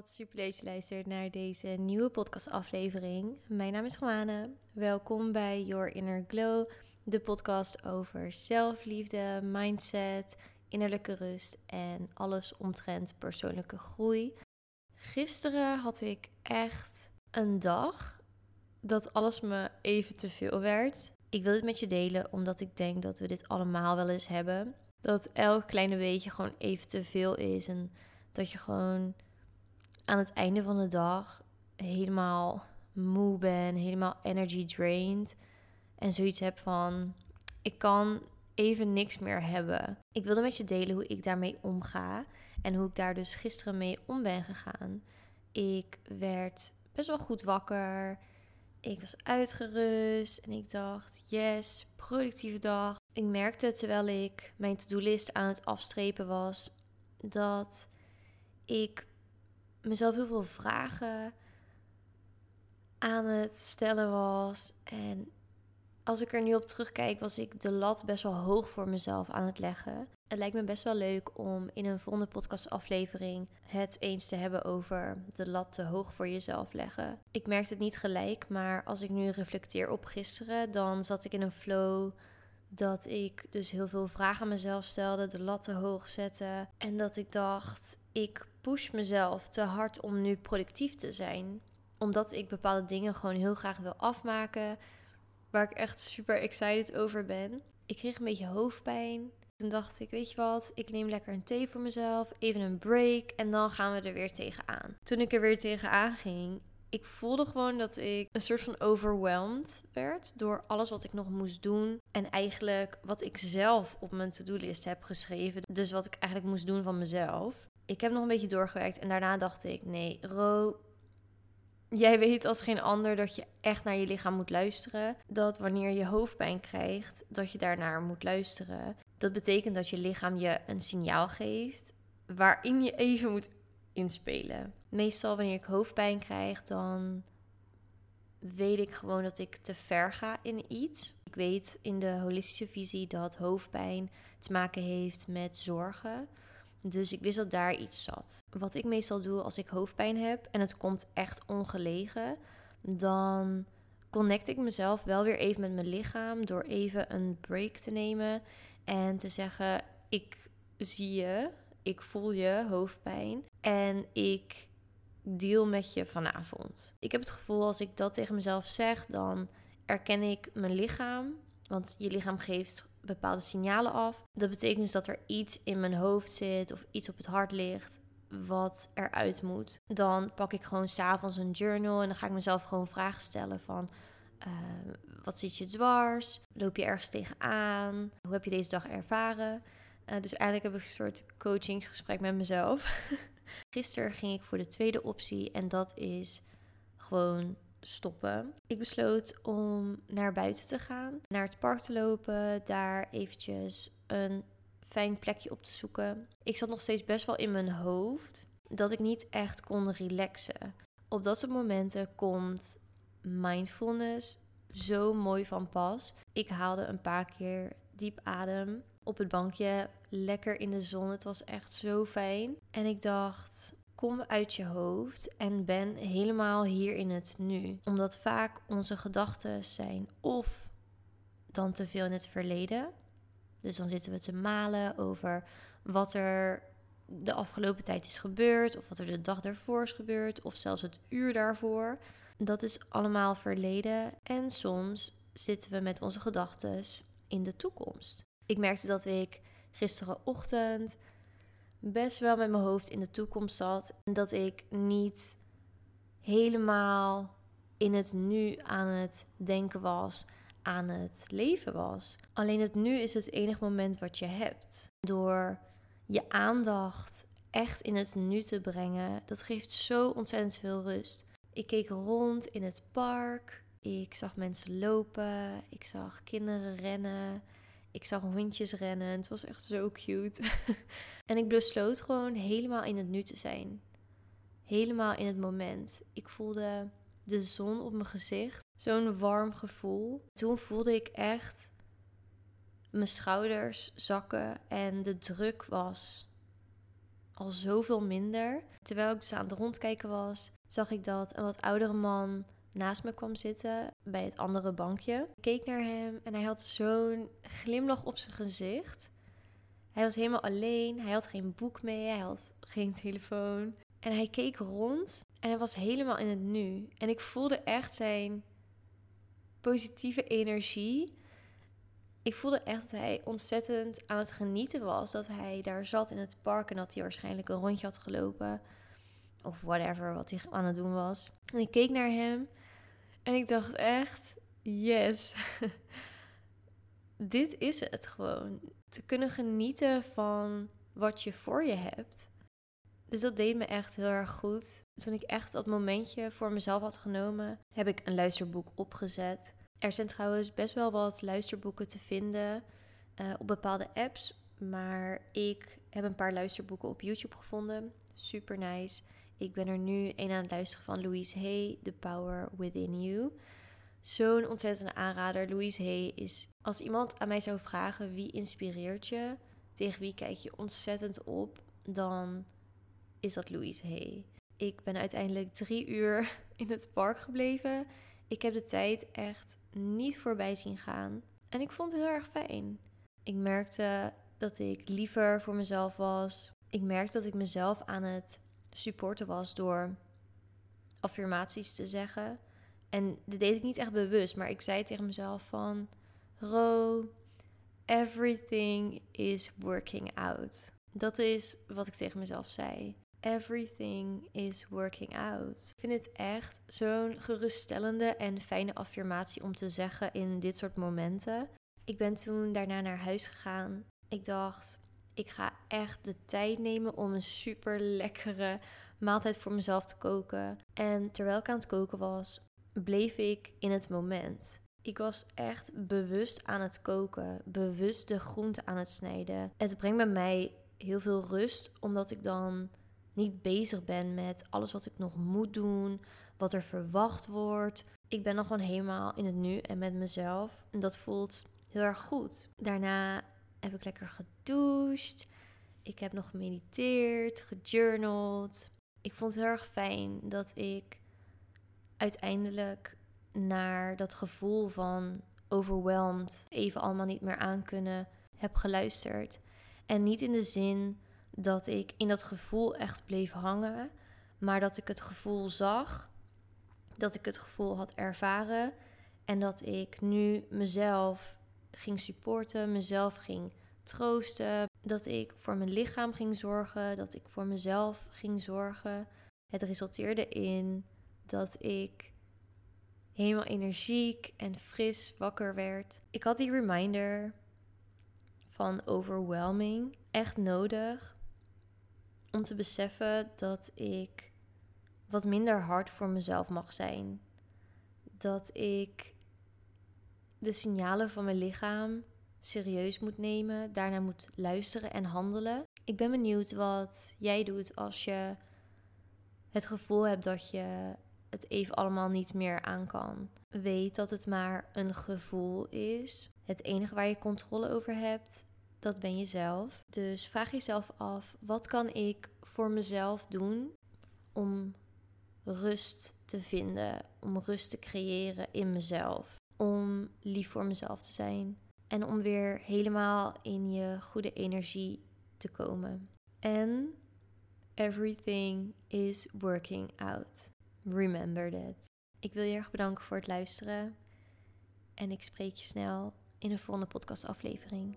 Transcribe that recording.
wat super je luistert naar deze nieuwe podcastaflevering. Mijn naam is Juane. Welkom bij Your Inner Glow, de podcast over zelfliefde, mindset, innerlijke rust en alles omtrent persoonlijke groei. Gisteren had ik echt een dag dat alles me even te veel werd. Ik wil dit met je delen omdat ik denk dat we dit allemaal wel eens hebben. Dat elk kleine beetje gewoon even te veel is en dat je gewoon aan het einde van de dag helemaal moe bent, helemaal energy drained. En zoiets heb van: ik kan even niks meer hebben. Ik wilde met je delen hoe ik daarmee omga en hoe ik daar dus gisteren mee om ben gegaan. Ik werd best wel goed wakker. Ik was uitgerust en ik dacht: yes, productieve dag. Ik merkte terwijl ik mijn to-do-list aan het afstrepen was dat ik mezelf heel veel vragen aan het stellen was. En als ik er nu op terugkijk, was ik de lat best wel hoog voor mezelf aan het leggen. Het lijkt me best wel leuk om in een volgende podcastaflevering het eens te hebben over de lat te hoog voor jezelf leggen. Ik merkte het niet gelijk, maar als ik nu reflecteer op gisteren, dan zat ik in een flow dat ik dus heel veel vragen aan mezelf stelde, de lat te hoog zette en dat ik dacht, ik push mezelf te hard om nu productief te zijn. Omdat ik bepaalde dingen gewoon heel graag wil afmaken. Waar ik echt super excited over ben. Ik kreeg een beetje hoofdpijn. Toen dacht ik, weet je wat, ik neem lekker een thee voor mezelf, even een break en dan gaan we er weer tegenaan. Toen ik er weer tegenaan ging, ik voelde gewoon dat ik een soort van overwhelmed werd door alles wat ik nog moest doen. En eigenlijk wat ik zelf op mijn to-do-list heb geschreven. Dus wat ik eigenlijk moest doen van mezelf ik heb nog een beetje doorgewerkt en daarna dacht ik: nee, Ro, jij weet als geen ander dat je echt naar je lichaam moet luisteren. Dat wanneer je hoofdpijn krijgt, dat je daarnaar moet luisteren. Dat betekent dat je lichaam je een signaal geeft waarin je even moet inspelen. Meestal wanneer ik hoofdpijn krijg, dan weet ik gewoon dat ik te ver ga in iets. Ik weet in de holistische visie dat hoofdpijn te maken heeft met zorgen. Dus ik wist dat daar iets zat. Wat ik meestal doe als ik hoofdpijn heb en het komt echt ongelegen, dan connect ik mezelf wel weer even met mijn lichaam door even een break te nemen en te zeggen: Ik zie je, ik voel je hoofdpijn en ik deal met je vanavond. Ik heb het gevoel als ik dat tegen mezelf zeg, dan erken ik mijn lichaam. Want je lichaam geeft bepaalde signalen af. Dat betekent dus dat er iets in mijn hoofd zit of iets op het hart ligt wat eruit moet. Dan pak ik gewoon s'avonds een journal en dan ga ik mezelf gewoon vragen stellen van... Uh, wat zit je dwars? Loop je ergens tegenaan? Hoe heb je deze dag ervaren? Uh, dus eigenlijk heb ik een soort coachingsgesprek met mezelf. Gisteren ging ik voor de tweede optie en dat is gewoon stoppen. Ik besloot om naar buiten te gaan, naar het park te lopen, daar eventjes een fijn plekje op te zoeken. Ik zat nog steeds best wel in mijn hoofd dat ik niet echt kon relaxen. Op dat soort momenten komt mindfulness zo mooi van pas. Ik haalde een paar keer diep adem op het bankje, lekker in de zon. Het was echt zo fijn. En ik dacht, Kom uit je hoofd en ben helemaal hier in het nu. Omdat vaak onze gedachten zijn of dan te veel in het verleden. Dus dan zitten we te malen over wat er de afgelopen tijd is gebeurd, of wat er de dag daarvoor is gebeurd, of zelfs het uur daarvoor. Dat is allemaal verleden. En soms zitten we met onze gedachten in de toekomst. Ik merkte dat ik gisterenochtend best wel met mijn hoofd in de toekomst zat. En dat ik niet helemaal in het nu aan het denken was, aan het leven was. Alleen het nu is het enige moment wat je hebt. Door je aandacht echt in het nu te brengen, dat geeft zo ontzettend veel rust. Ik keek rond in het park. Ik zag mensen lopen. Ik zag kinderen rennen. Ik zag hondjes rennen. Het was echt zo cute. en ik besloot gewoon helemaal in het nu te zijn. Helemaal in het moment. Ik voelde de zon op mijn gezicht. Zo'n warm gevoel. Toen voelde ik echt mijn schouders zakken en de druk was al zoveel minder. Terwijl ik dus aan het rondkijken was, zag ik dat een wat oudere man naast me kwam zitten bij het andere bankje. Ik keek naar hem en hij had zo'n glimlach op zijn gezicht. Hij was helemaal alleen, hij had geen boek mee, hij had geen telefoon. En hij keek rond en hij was helemaal in het nu. En ik voelde echt zijn positieve energie. Ik voelde echt dat hij ontzettend aan het genieten was. Dat hij daar zat in het park en dat hij waarschijnlijk een rondje had gelopen. Of whatever, wat hij aan het doen was. En ik keek naar hem en ik dacht echt, yes. Dit is het gewoon. Te kunnen genieten van wat je voor je hebt. Dus dat deed me echt heel erg goed. Toen ik echt dat momentje voor mezelf had genomen, heb ik een luisterboek opgezet. Er zijn trouwens best wel wat luisterboeken te vinden uh, op bepaalde apps. Maar ik heb een paar luisterboeken op YouTube gevonden. Super nice. Ik ben er nu een aan het luisteren van Louise Hay, The Power Within You. Zo'n ontzettende aanrader. Louise Hay is, als iemand aan mij zou vragen wie inspireert je, tegen wie kijk je ontzettend op, dan is dat Louise Hay. Ik ben uiteindelijk drie uur in het park gebleven. Ik heb de tijd echt niet voorbij zien gaan. En ik vond het heel erg fijn. Ik merkte dat ik liever voor mezelf was. Ik merkte dat ik mezelf aan het supporten was door affirmaties te zeggen. En dit deed ik niet echt bewust, maar ik zei tegen mezelf van... Ro, everything is working out. Dat is wat ik tegen mezelf zei. Everything is working out. Ik vind het echt zo'n geruststellende en fijne affirmatie om te zeggen in dit soort momenten. Ik ben toen daarna naar huis gegaan. Ik dacht, ik ga echt de tijd nemen om een super lekkere maaltijd voor mezelf te koken. En terwijl ik aan het koken was, bleef ik in het moment. Ik was echt bewust aan het koken, bewust de groente aan het snijden. Het brengt bij mij heel veel rust, omdat ik dan niet bezig ben met alles wat ik nog moet doen, wat er verwacht wordt. Ik ben dan gewoon helemaal in het nu en met mezelf. En dat voelt heel erg goed. Daarna heb ik lekker gedoucht. Ik heb nog gemediteerd, gejournald. Ik vond het heel erg fijn dat ik uiteindelijk naar dat gevoel van overwhelmed, even allemaal niet meer aankunnen, heb geluisterd. En niet in de zin dat ik in dat gevoel echt bleef hangen, maar dat ik het gevoel zag, dat ik het gevoel had ervaren en dat ik nu mezelf ging supporten, mezelf ging troosten, dat ik voor mijn lichaam ging zorgen, dat ik voor mezelf ging zorgen. Het resulteerde in dat ik helemaal energiek en fris wakker werd. Ik had die reminder van overwhelming echt nodig om te beseffen dat ik wat minder hard voor mezelf mag zijn. Dat ik de signalen van mijn lichaam serieus moet nemen, daarna moet luisteren en handelen. Ik ben benieuwd wat jij doet als je het gevoel hebt dat je het even allemaal niet meer aan kan. Weet dat het maar een gevoel is. Het enige waar je controle over hebt dat ben jezelf. Dus vraag jezelf af: wat kan ik voor mezelf doen om rust te vinden, om rust te creëren in mezelf, om lief voor mezelf te zijn en om weer helemaal in je goede energie te komen. En everything is working out. Remember that. Ik wil je erg bedanken voor het luisteren en ik spreek je snel in een volgende podcastaflevering.